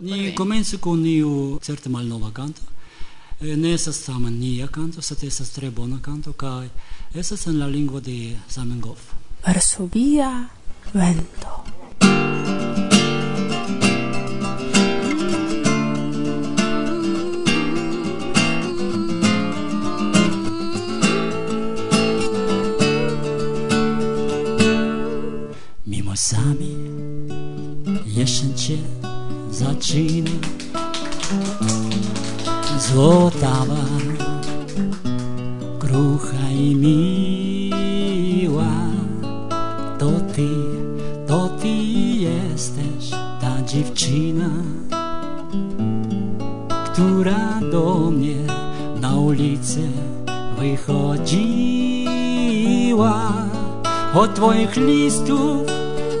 Ni komencu kun iu certe malnova kanto. Ne estas tamen nia kanto, sed estas tre bona kanto kaj estas en la lingvo de Zamenhof. Varsovia vento. Zaczyna Złotawa, krucha i miła. To ty, to ty jesteś ta dziewczyna Która do mnie na ulicę wychodziła. Od twoich listów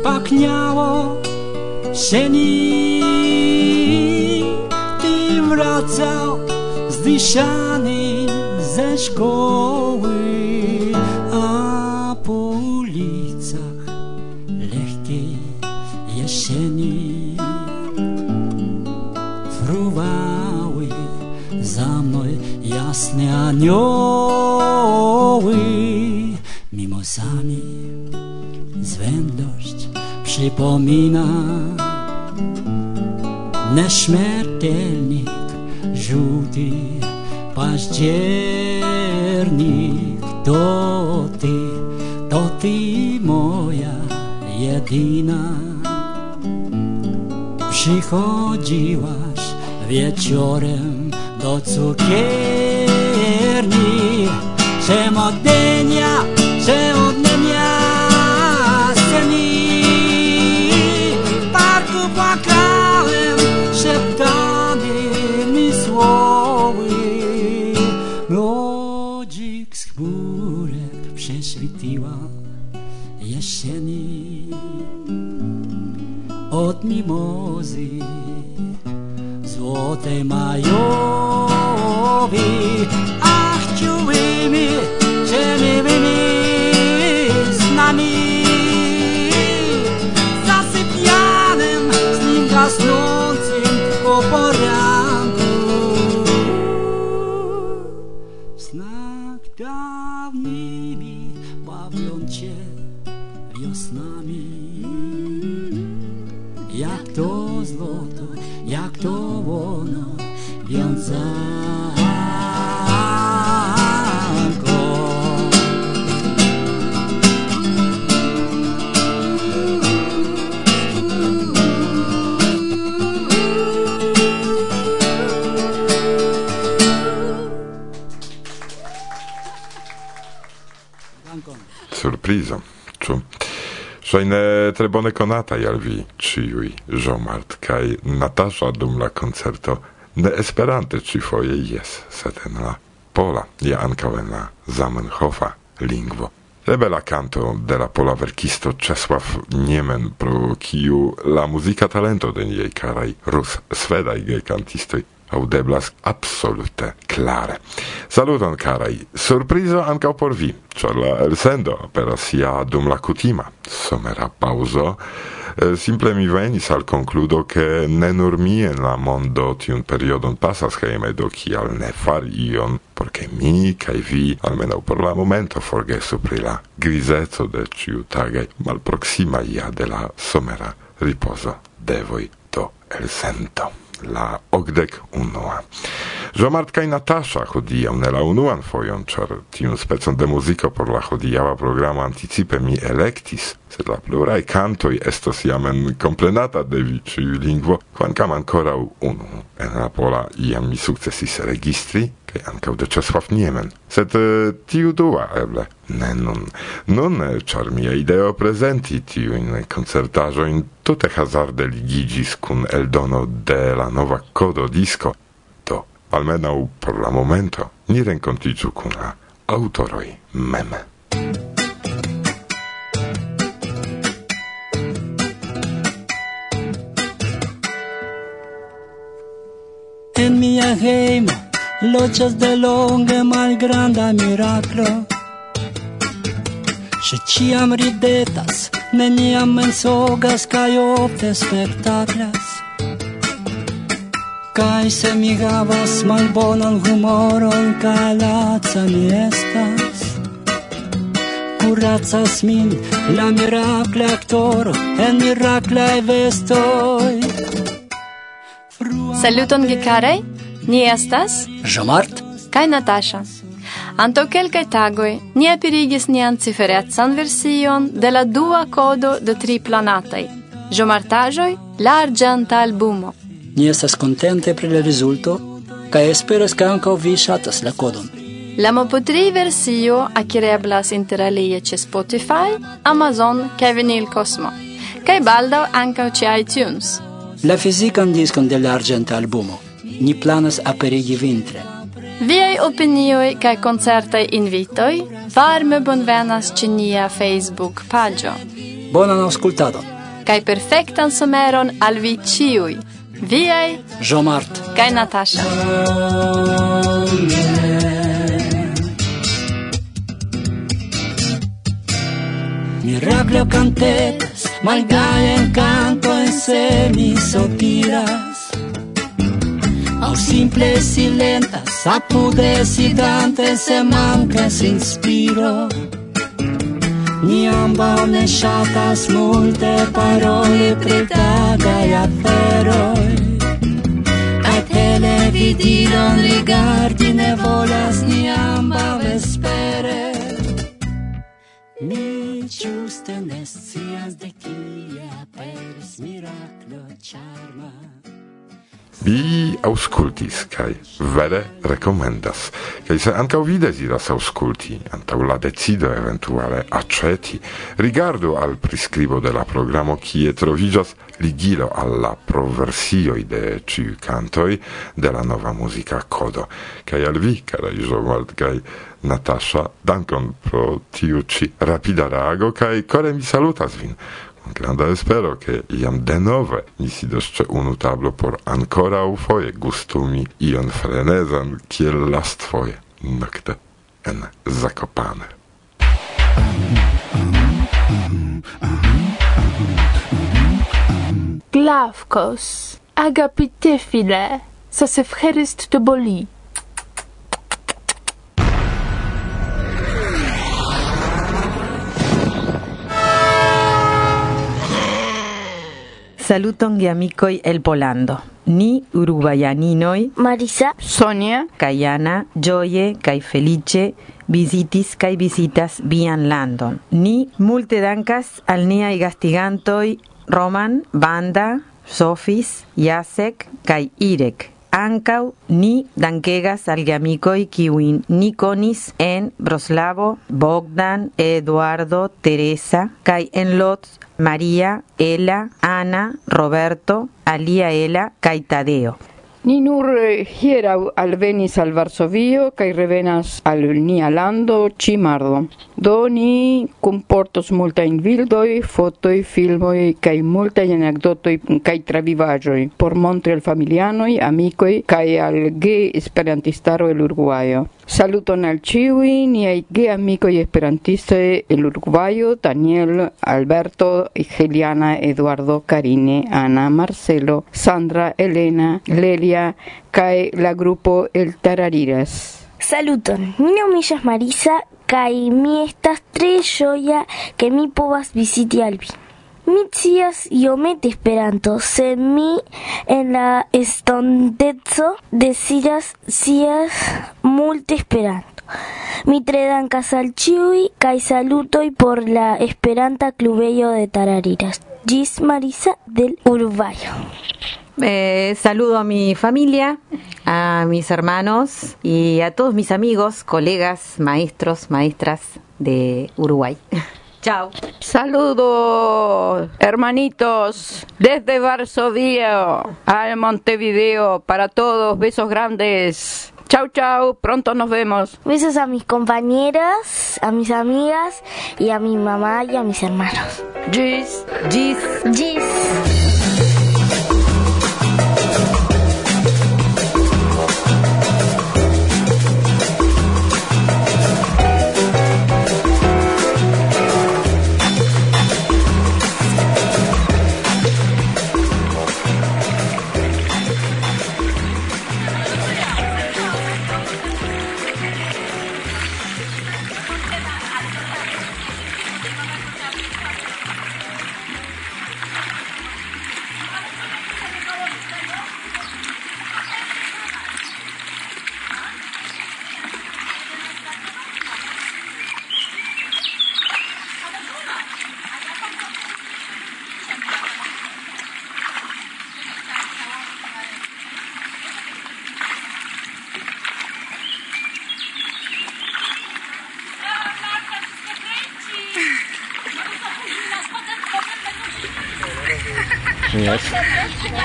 pachniało sieni Ty wracał zdyszany ze szkoły A po ulicach lekkiej jesieni Fruwały za mną jasne anioły przypomina Neśmiertelnik, żółty październik. To ty, to ty moja jedyna. Przychodziłaś wieczorem do cukierni. Przemodenia, wiązanko. Surpriza. Czu. Szajne trebone konataj alwi czyjuj żomartkaj Natasza Dumla koncerto ne Esperante ci foje jes, sed en la pola, ja ankaŭ en la Zamenhofa lingvo. Ebela canto de la pola verkisto Czesław Niemen, pro kiu la muzika talento de niej karaj rus-svedaj gejkantistoj audeblas absolute clare. Saluton carai! surprizo ancao por vi, ĉar la elsendo aperas sia dum la cutima. somera paŭzo. Eh, simple mi venis al concludo che ne nur mi en la mondo tiun periodon pasas heime, do kial ne far ion porque mi cae vi almeno por la momento forgesu pri la grisezo de ĉiutagaj malproxima ia de la somera riposo. Devoi do elsento la ogdek unua. Jomart kaj Natasza hodiaŭ ne la unuan fojon, ĉar tiun specon de muziko por la hodiaŭa programo anticipe mi elektis, sed la pluraj kantoj estos jamen komplenata de vi ĉiu lingvo, kvankam ankoraŭ unu en la pola iam mi sukcesis registri, kaj ankaŭ de Czesław Niemen. Sed eh, tiu dua eble ne nun. Nun eh, ĉar mia ideo prezenti tiujn koncertaĵojn tute hazarde ligiĝis kun eldono de la nova kodo disko, do almenaŭ por la momento ni renkontiĝu kun la autoroj mem. En mia hejmo Loĝas de longe malgranda miraklo. Ŝi ĉiam ridetas, neniam mensogas kaj ofte spektaklas. Kaj se mi havas malbonan humoron kaj laca mi estas. Kuracas min la miracle aktoro en miracle vestoi Saluton gekaraj Ni estas Jomart kaj Natasha. Anto kelkaj tagoj ni aperigis nian ciferecan version de la dua kodo de tri planataj ĵomartaĵoj la arĝenta albumo. Ni estas kontente pri la rezulto kaj esperas ke ankaŭ vi ŝatas la kodon. La Mopotri versio akireblas interalie ĉe Spotify, Amazon kaj Vinyl Cosmo, kaj baldaŭ ankaŭ ĉe iTunes. La fizikan diskon de la arĝenta albumo ni planas aperigi vintre. Viaj opinioj kaj koncertaj invitoj varme bonvenas ĉe nia Facebook paĝo. Bonan aŭskultadon. Kaj perfektan someron al vi ĉiuj. Viaj Jomart kaj Natasha. Miraclo cantetas, malgaia encanto en semisopiras Au simple silentas, apude sidante se mancas inspiro Ni ambau ne shatas multe paroli pri tagaj aferoj Kaj televidilon rigardi ne volas ni amba vespere. Mi ĝuste ne scias de kie aperis miraklo ĉarma Vi auscultis kai vere recomendas kai se ankaŭ vi desiras aŭskulti antaŭ la decido eventuale aĉeti, rigardo al prescribo de la programo kie troviĝas ligilo alla proversio ide de ĉiuj de la nova musica kodo. kai al vi, karaj Żomald kai Natasha, dankon pro tiu rapida reago kai kore mi salutas vin. Granda espero che iam denove ni sidos unu tablo por ankoraŭ foje gustumi ion frenezan kiel lastfoje nokte en Zakopane. Glavkos, agapite file, sa se fherist to boli. Saluton geamicoi el Polando. Ni uruguayaninoi Marisa, Sonia, Cayana, Joye, Kai Felice, visitis kai visitas vian landon. Ni multe dankas al niaj gastigantoi Roman, Banda, Sofis, Jacek kai Irek. Ancau ni dankegas al geamicoi kiuin ni conis en Broslavo, Bogdan, Eduardo, Teresa, kai en Lotz, María, Ela, Ana, Roberto, Alia Ela, kai Tadeo. Ni nur eh, hieraŭ alvenis al Varsovio kaj revenas al nia lando Cimardo. Do ni kunportos multajn bildoj, fotoj, filmoj kaj multajn anekdotoj kaj travivaĵoj por montri al familianoj, amikoj kaj al ge esperantistaro el Uruguayo. Saluton al ĉiuj niaj ge amikoj esperantistoj el Uruguayo, Daniel, Alberto, Geliana, Eduardo, Karine, Ana, Marcelo, Sandra, Elena, Lelia kaj la grupo El Tarariras. saluton. Mi nomiĝas Marisa kaj mi estas tre ĝoja ke mi povas viziti al vi. Mi scias iomete Esperanto, se mi en la estonteco deziras scias multe Esperanto. Mi tre dankas al ĉiuj kaj salutoj por la Esperanta klubejo de Tarariras. Gis Marisa del Uruguayo. Eh, saludo a mi familia, a mis hermanos y a todos mis amigos, colegas, maestros, maestras de Uruguay. Chao. Saludos, hermanitos, desde Varsovia al Montevideo para todos. Besos grandes. Chau, chau. Pronto nos vemos. Besos a mis compañeras, a mis amigas y a mi mamá y a mis hermanos. Gis. Gis. Gis.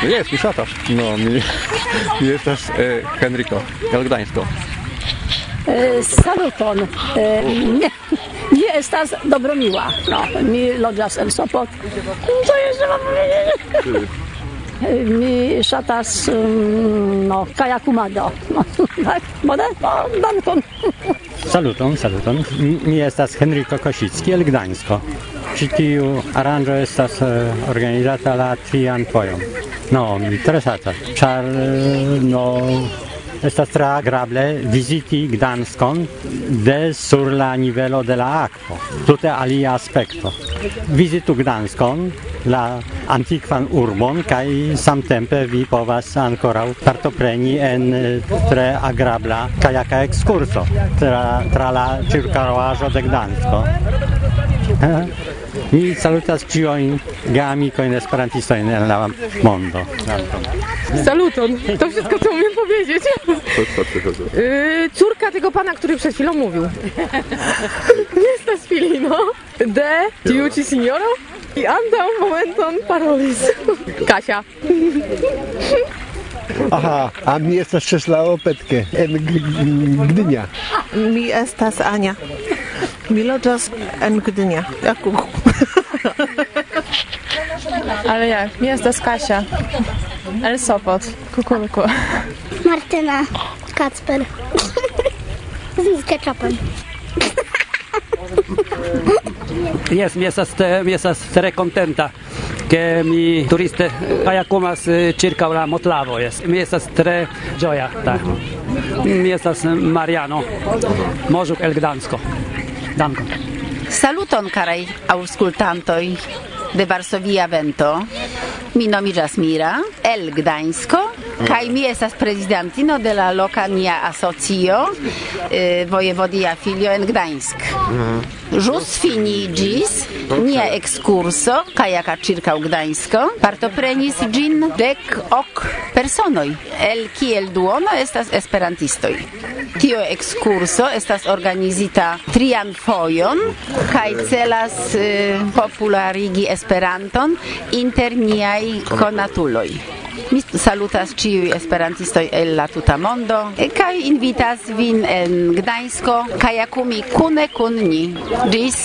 Yes, mi ŝatas. No, mi mi estas eh, Henriko el Gdańsko. E, saluton. E, nie, nie estas dobromiła. No, mi loĝas en Sopot. Co jeszcze mam powiedzieć? E, Mi szatas, mm, no, kajakumado. No, tak, modę? No, dankon. Saluton, saluton. Mi- Mi estas Henryko Kosicki el Gdańsko. Ĉi tiu aranĝo estas uh, organizata la trian fojon. No, mi tre ŝatas, ĉar eh, no estas tre agrable viziti Gdanskon de sur la nivelo de la akvo. Tute alia aspekto. Vizitu Gdanskon, la antikvan urbon kaj samtempe vi povas ankoraŭ partopreni en eh, tre agrabla kajaka ekskurso tra, tra la ĉirkaŭaĵo de Gdansko. Mi salutas ĉiujn geamikojn esperantistojn en la mondo. Saluton. To wszystko, co umiem powiedzieć. Yy, córka tego pana, który przed chwilą mówił. Estas filino de tiu ci signoro i antaŭ momenton parolis. Kasia. Aha, a mi estas Czeslawo Petke en Gdynia. Mi estas Ania. Miloczas en Gdynia. Jak Ale jak? Jest z Kasia. El Sopot. Kukulku. Martyna. Kacper. Z ketchupem. Yes, miesas, miesas tre contenta que mi turiste haya comas y, circa la motlavo yes. Miesas tre gioia. Ta. Miesas Mariano. Možuk el Gdansko. Dankon. Saluton karaj aŭskultantoj de Varsovia Vento. Mi nomiĝas Mira el Gdańsko Kaj mi estas prezidentino de la loka nia asocio eh, Vojevodia Filio en Gdańsk. Mm. Żus finigis nia ekskurso kajaka u Gdańsko. Partoprenis gin dek ok personoj. El kiel duono estas esperantistoj. Tio ekskurso estas organizita trian fojon kaj celas eh, popularigi Esperanton inter niaj konatuloj. Mi salutas ciui esperantistoj el la tuta mondo kaj invitas vin en Gdańsko kajakumi kune kun ni. Ĝis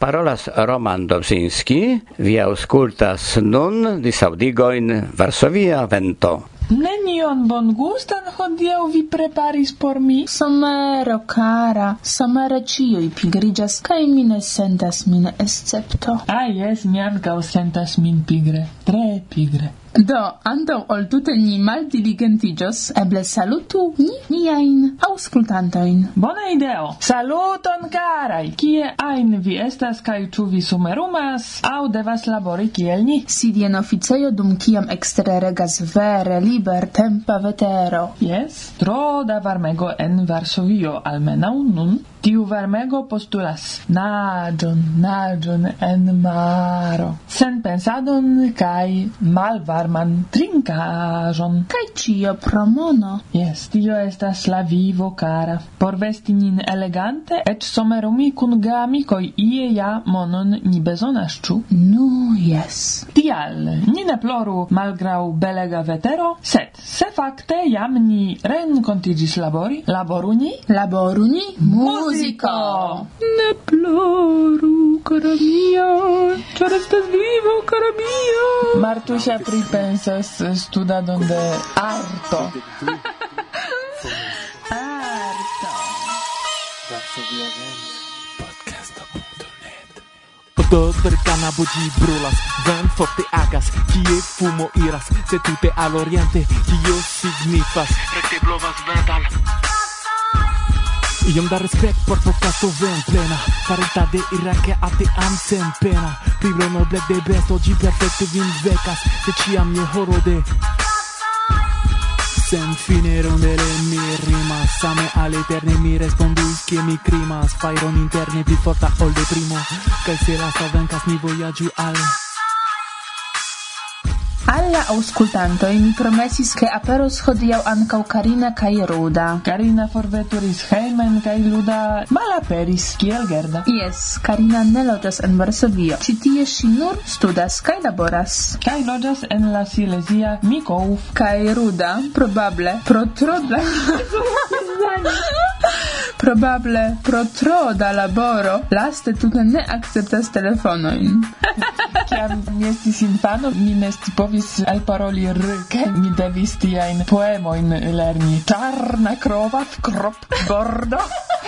Parolas Roman Dobzinski, vi auscultas nun disaudigoin Varsovia Vento. Nenion bon gustan hodiaŭ vi preparis por mi. Somero cara, somere ĉiuj pigriĝas kaj mi ne sentas min escepto. Ah, jes, mi ankaŭ sentas min pigre, tre pigre. Do, antaŭ ol tute ni maldiligentiĝos, eble salutu ni niajn aŭskultantojn. Bona ideo! Saluton, karaj! Kie ajn vi estas kaj ĉu vi sumerumas aŭ devas labori kiel ni? Sidi en oficejo dum kiam ekstere regas vere libertempa vetero. Jes, tro da varmego en Varsovio, almenaŭ nun. Tiu varmego postulas naĝon, naĝon en maro, sen pensadon kaj malvarman trinkaĵon. Kaj ĉio pro mono. Jes, tio estas la vivo cara. Por vesti nin elegante, eĉ somerumi kun geamikoj ie ja monon ni bezonas, ĉu? Nu, jes. Tial, ni ne ploru malgraŭ belega vetero, sed se fakte jam ni renkontiĝis labori, laboru ni, laboru ni, musico. Ne ploru, cara mia, char estas vivo, cara mia. Martusia pripensas studadon de arto. arto. Dos per cannabugi brulas, ven forte agas, kie fumo iras, se tute al oriente, tio signifas, recte blovas verdal, Iom da respect por procrastovem plena. Farita de irake ate am sen pena. Privremel black de best, oggi perfecte vin vecas Se ciam je horo de Sen fine rondele mi rimas. Same al eterne mi respondus che mi crimas. Fairon interne pli forta ol de primo Kaj se las vencas Mi vojaĝu al alla auscultanto e mi promesis, che aperos hodiaŭ ankaŭ Karina kaj Ruda. Karina forveturis hejmen kaj Luda malaperis kiel Gerda. Yes, Karina ne loĝas en Varsovio. Ĉi tie ŝi nur studas kaj laboras. Kaj loĝas en la Silesia Mikouf. Kaj Ruda probable pro tro da. probable pro tro da laboro laste tute ne akceptas telefonojn. Kiam mi estis infano, mi ne scipovis alparoli r, kaj mi devis tiajn poemojn lerni. Czarna krowa w krop, bordo.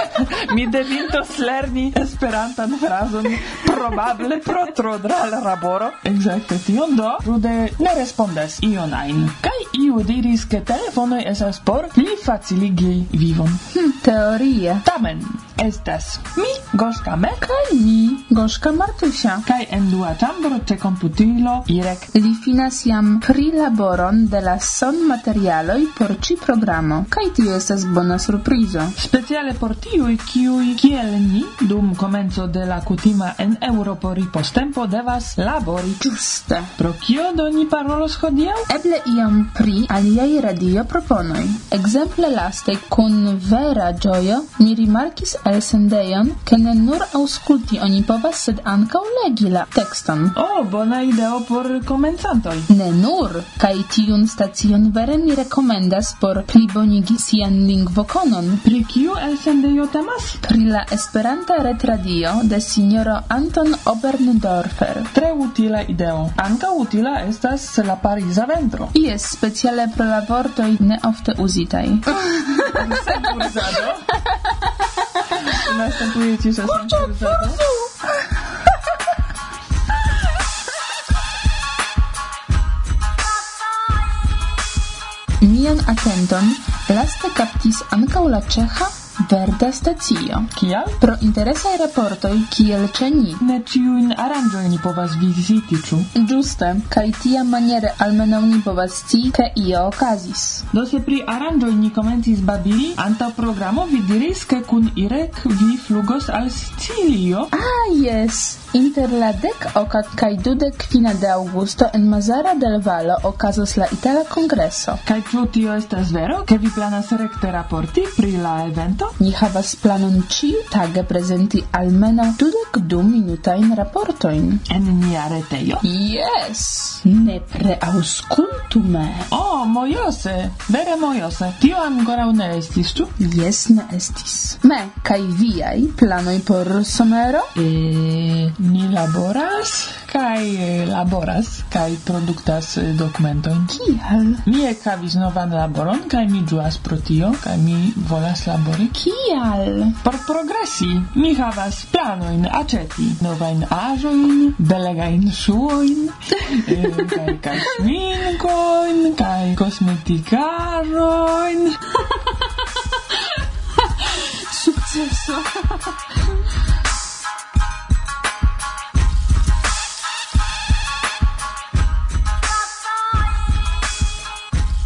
mi devintos lerni esperantan frazon probable pro tro da laboro. Exacte tion do, rude ne respondas ion ajn. Kaj iu diris, ke telefonoi esas por pli faciligi vivon. Hm, teoria. Tamen, estas mi, Goszka Me, kaj mi, Goszka Martusia. Kaj en dua chambro te komputilo Irek. Li finas jam prilaboron de la son sonmaterialoj por ci programo, kaj tio estas bona surprizo. Speciale por tiuj, kiuj kiel ni dum komenco de la kutima en Europo ripostempo devas labori. Ĝuste. Pro kio do ni parolos hodiaŭ? Eble iam pri aliaj radio proponoj. Ekzemple laste kun vera ĝojo ni rimarkis al sendejon, ke ne nur auskulti oni povas, sed ankaŭ legi la tekston. Oh, bona ideo por komencantoj. Ne nur, kaj tiun stacion vere mi rekomendas por plibonigi sian lingvokonon. Pri kiu el sendejo temas? Pri la Esperanta retradio de sinjoro Anton Oberndorfer. Tre utila ideo. Anka utila estas la Pariza ventro. Ies speciale pro la vortoj ne ofte uzitaj. Sekurzado. Następuje ci czas Nion atenton, laste captis ankaŭ la Verda stacio. Kial? Pro interesaj raportoj kiel ĉe ni. Ne ĉiujn aranĝojn ni povas viziti, ciu. Giuste. Kai tia maniere almeno ni povas ci ke io okazis. Do se pri aranĝoj ni komencis babili, anta programo vi diris, ke kun Irek vi flugos al Sicilio. Ah, yes. Inter la dek okat kai dudek fina de augusto en Mazara del Vallo okazos la itala kongreso. Kai ciu tio estas vero, ke vi planas rekte raporti pri la evento? momento ni havas planon ciu tage presenti almeno dudek du minutajn raportojn en nia retejo. Yes! Nepre auscultu me. Oh, mojose, vere mojose. Tio ancora ne estis, tu? Yes, ne estis. Me kaj viaj planoj por somero? E, ni laboras kai eh, laboras kai produktas eh, dokumentoin. Kial? Mi ekavis novan laboron kai mi ĝuas pro tio kai mi volas labori. Kial? Por progresi. Mi havas planojn aĉeti novajn aĵojn, belegajn ŝuojn, eh, kaj kaj ŝminkojn, kaj kosmetikaroin Sukceso.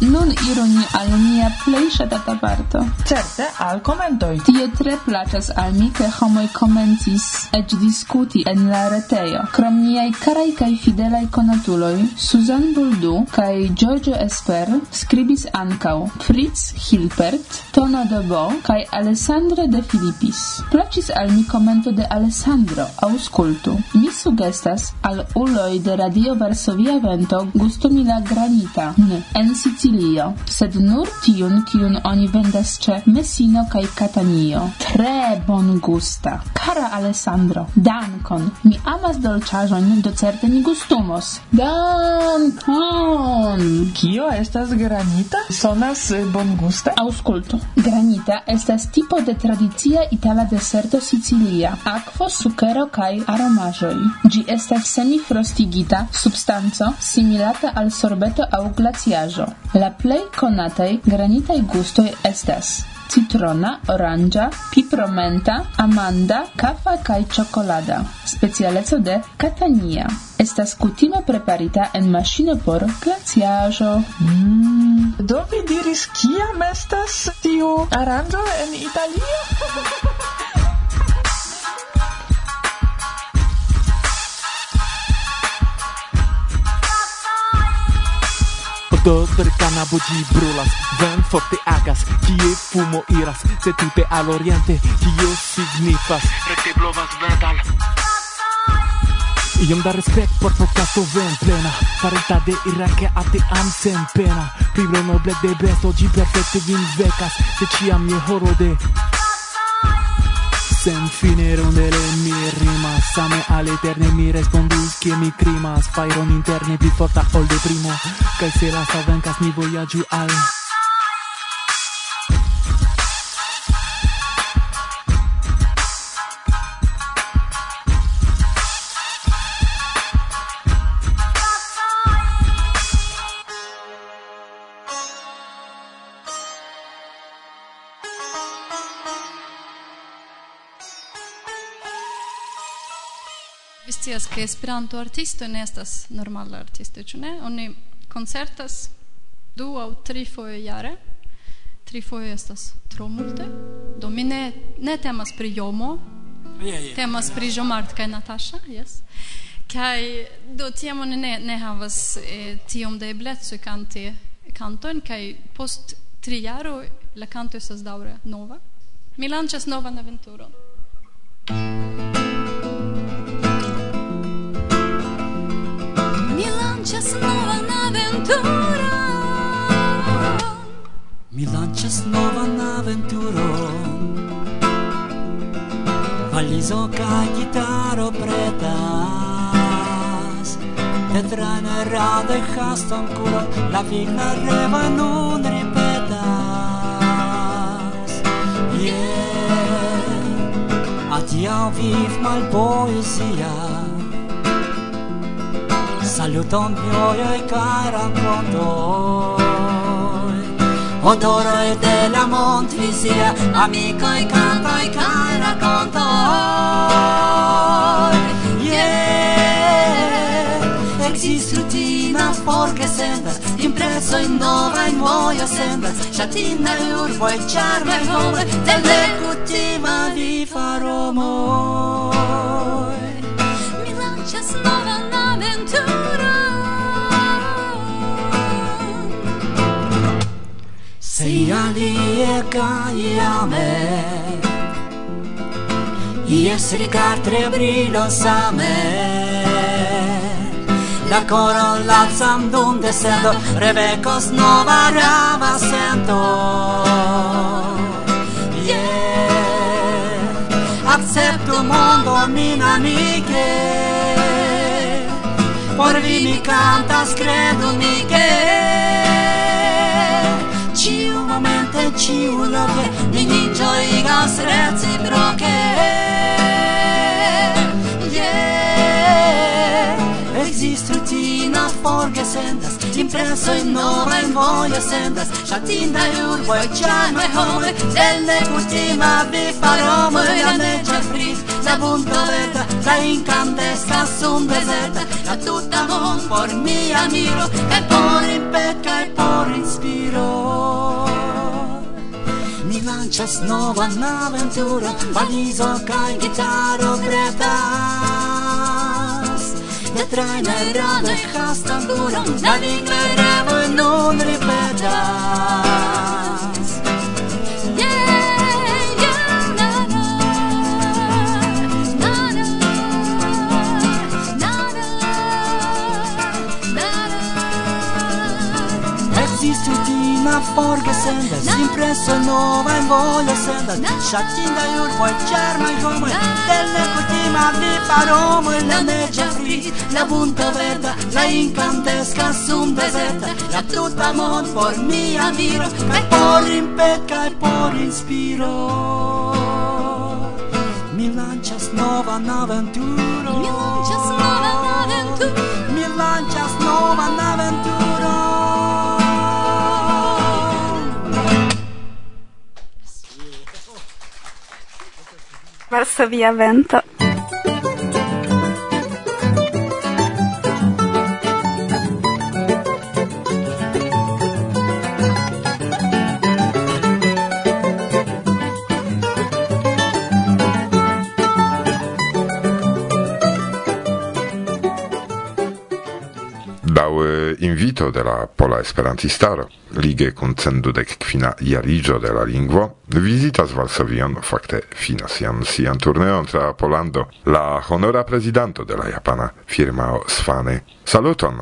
Nun iru ni al nia plej ŝatata parto. Certe, al komentoj. Tie tre plaĉas al mi, ke homoj komencis eĉ diskuti en la retejo. Krom niaj karaj kaj fidelaj konatuloj, Susan Buldu kaj Giorgio Esper skribis ankaŭ Fritz Hilpert, Tono de Bo kaj Alessandro de Filippis. Plaĉis al mi komento de Alessandro, aŭskultu. Mi sugestas al uloj de Radio Varsovia Vento gustumi la granita en Sicilio Italio, sed nur tiun, kiun oni vendas ĉe Messino kaj Katanio. Tre bongusta. Cara Alessandro, dankon. Mi amas dolĉaĵojn, do certe ni gustumos. Dankon! Kio estas granita? Sonas bon gusta. Aŭskultu. Granita estas tipo de tradicia itala deserto sicilia. Akvo, sukero kaj aromaĵoj. Ĝi estas semifrostigita substanco similata al sorbeto aŭ glaciaĵo. La plej konataj granitaj gustoj estas citrona, oranĝa, pipromenta, amanda, kafa kaj ĉokolada. Specialeco de Catania. Estas kutime preparita en maŝino por glaciaĵo. Mm. Do vi diris kiam estas tiu aranjo en Italio? Do per canabo gi brulas Ven forte agas Kie fumo iras Se tute al oriente Tio signifas. Rete blovas verdal. Iom da respect por podcasto ven plena Farita de Irake ate am sen pena. Pri noble de besto gi perfecte vin vecas Se ciam je horo de. Sen fine rondele mi rimas Same al eterne mi respondus che mi crimas Fairon interne pli forta ol de primo Kaj se la sa venkas ni vojaĝu al Vi scias, che Esperanto-artisto ne estas normala artisto, ĉu ne? Oni concertas du aŭ tri foje jare. Tri foje estas tro multe. Do mi ne, ne temas pri jomo, yeah, yeah. temas pri Jomart kaj Natasha, yes. Kaj do tiam oni ne, ne havas eh, tiom da ebleco kanti kanton, kaj post tri jaro la kanto estas daŭre nova. Mi lanĉas novan aventuron. Mi lanĉas novan Mi lancias novan aventuron. Valizo ca gitaro pretas. Tetrana rade haston cura La vigna reva nun ripetas. Yeah. Adiau viv mal poesia Saluton mioi cae raconton odoroi de la Montvisia, amicoi cantoi cae racontoi. Yeah, exist rutinas porque sendas, impresso in nova in muoio sembra, sciatina e urbo e charme e nome, delle cutima di faromo. Sei alie caia me. Ies ricar trebrilos a me. La coron lazam dum descendo Revecos nova rava sento. Yeah Accepto mondo min amiche. Por vi mi cantas credo mi che momente ciuloque Nini gioigas broke. Yeah. Exist rutinas forge sendas Impreso in nova in voglia sendas Shatinda e urbo e ciano e home Delle ultima vi parome La neccia fris, la buntoletta La incandesca sun deserta La tutta mon por mi amiro E por in pecca e por inspiro lancias novan aventuron Valizo kaj gitaro pretas De trajnaj ranoj hastan buron La lignaj revoj nun ripetas Existu Buona forge sendas, impreso nova in voglio sendas Sciatinda in urbo e charma e come Del necutima vi paromo e la negia fri La punta verda, la incantesca sun deserta La tutta mon por mi viro E por in pecca e por inspiro. Mi lancias novan aventuro. Varsovia Vento. invito de la Pola Esperantistaro, lige kun cendudek kvina jarigio de la lingvo, visitas Varsovion, fakte finas jam sian turneon tra Polando, la honora prezidanto de la japana firmao Sfane. Saluton!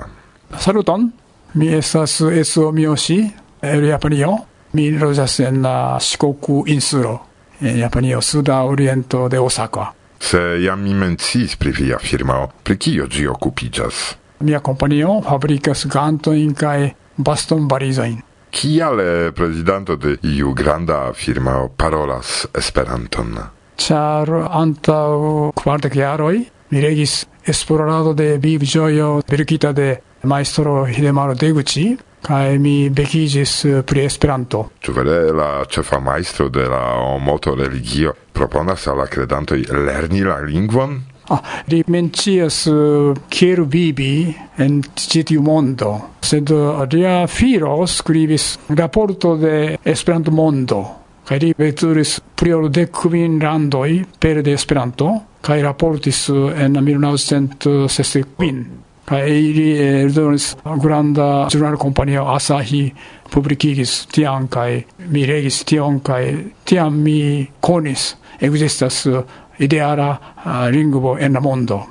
Saluton! Mi estas Esuo Miyoshi, el Japanio. Mi loĝas en la Shikoku insulo, en Japanio, suda oriento de Osaka. Se jam mi menciis pri via firmao, pri kio ĝi okupiĝas? Mia kompanio fabrikas gantojn kaj bastonbarizojn. Kial eh, prezidanto de iu granda firmao parolas Esperanton? Ĉar antaŭ kvardek jaroj mi regis esplorado de vivĝojo verkita de maestro Hidemaro Deguchi kaj mi vekiĝis pri Esperanto. Ĉu vere la ĉefa majstro de la omoto religio proponas al la kredantoj lerni la lingvon? Ah, li mencias uh, kiel vivi en citiu mondo, sed uh, lia filo skribis raporto de Esperanto mondo, kaj li veturis pli ol dek kvin landoj pere de Esperanto, kaj raportis eh, en 1960 kvin. Kaj ili eldonis granda ĵurnala kompanio Asahi publikigis tian kaj mi regis tion kaj tiam mi konis ekzistas ideala uh, lingvo en la mondo.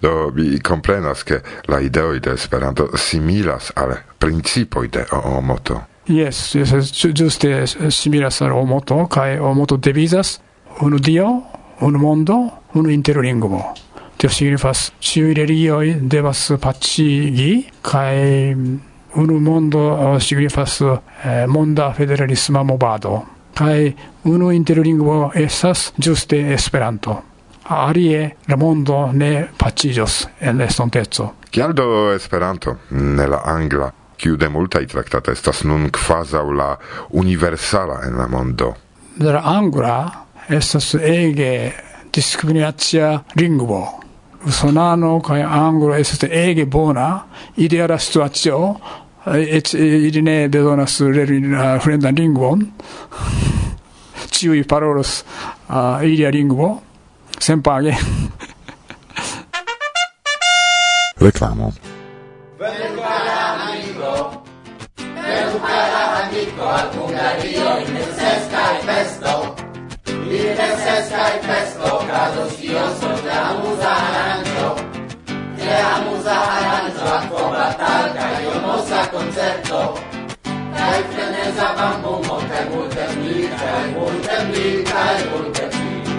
Do vi comprenas che la ideo de Esperanto similas al principoi de Omoto. Yes, yes, giuste similas al Omoto, kai Omoto devisas unu dio, unu mondo, unu interlingvo. Tio signifas ciui religioi devas pacigi, kai mm, unu mondo signifas eh, monda federalisma movado kai unu interlingvo esas juste Esperanto. Arie la mondo ne pacigios en estontezo Kial do Esperanto, ne la angla, kiu de multaj traktata estas nun kvazaŭ la universala en la mondo? La angla estas ege diskriminacia lingvo. Usonano kaj anglo estas ege bona ideala situacio et ili ne bezonas leri uh, fremdan lingvon, ciui parolos uh, ilia lingvo, senpage. Reklamo. Venu cara amico, venu cara amico al Hungario in necescae festo, in necescae festo, cados io son de amusa arancio, de amusa perfetto. Hai frenesa bambo, molte molte mille, molte mille, molte mille.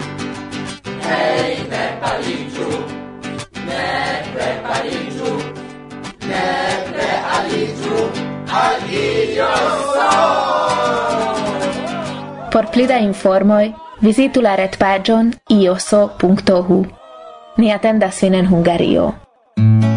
Ehi, ne pali giù, ne pre pali ne pre ali giù. Por plida informoj, vizitu la retpaĝon ioso.hu. Ni atendas vin en Hungario. Mm.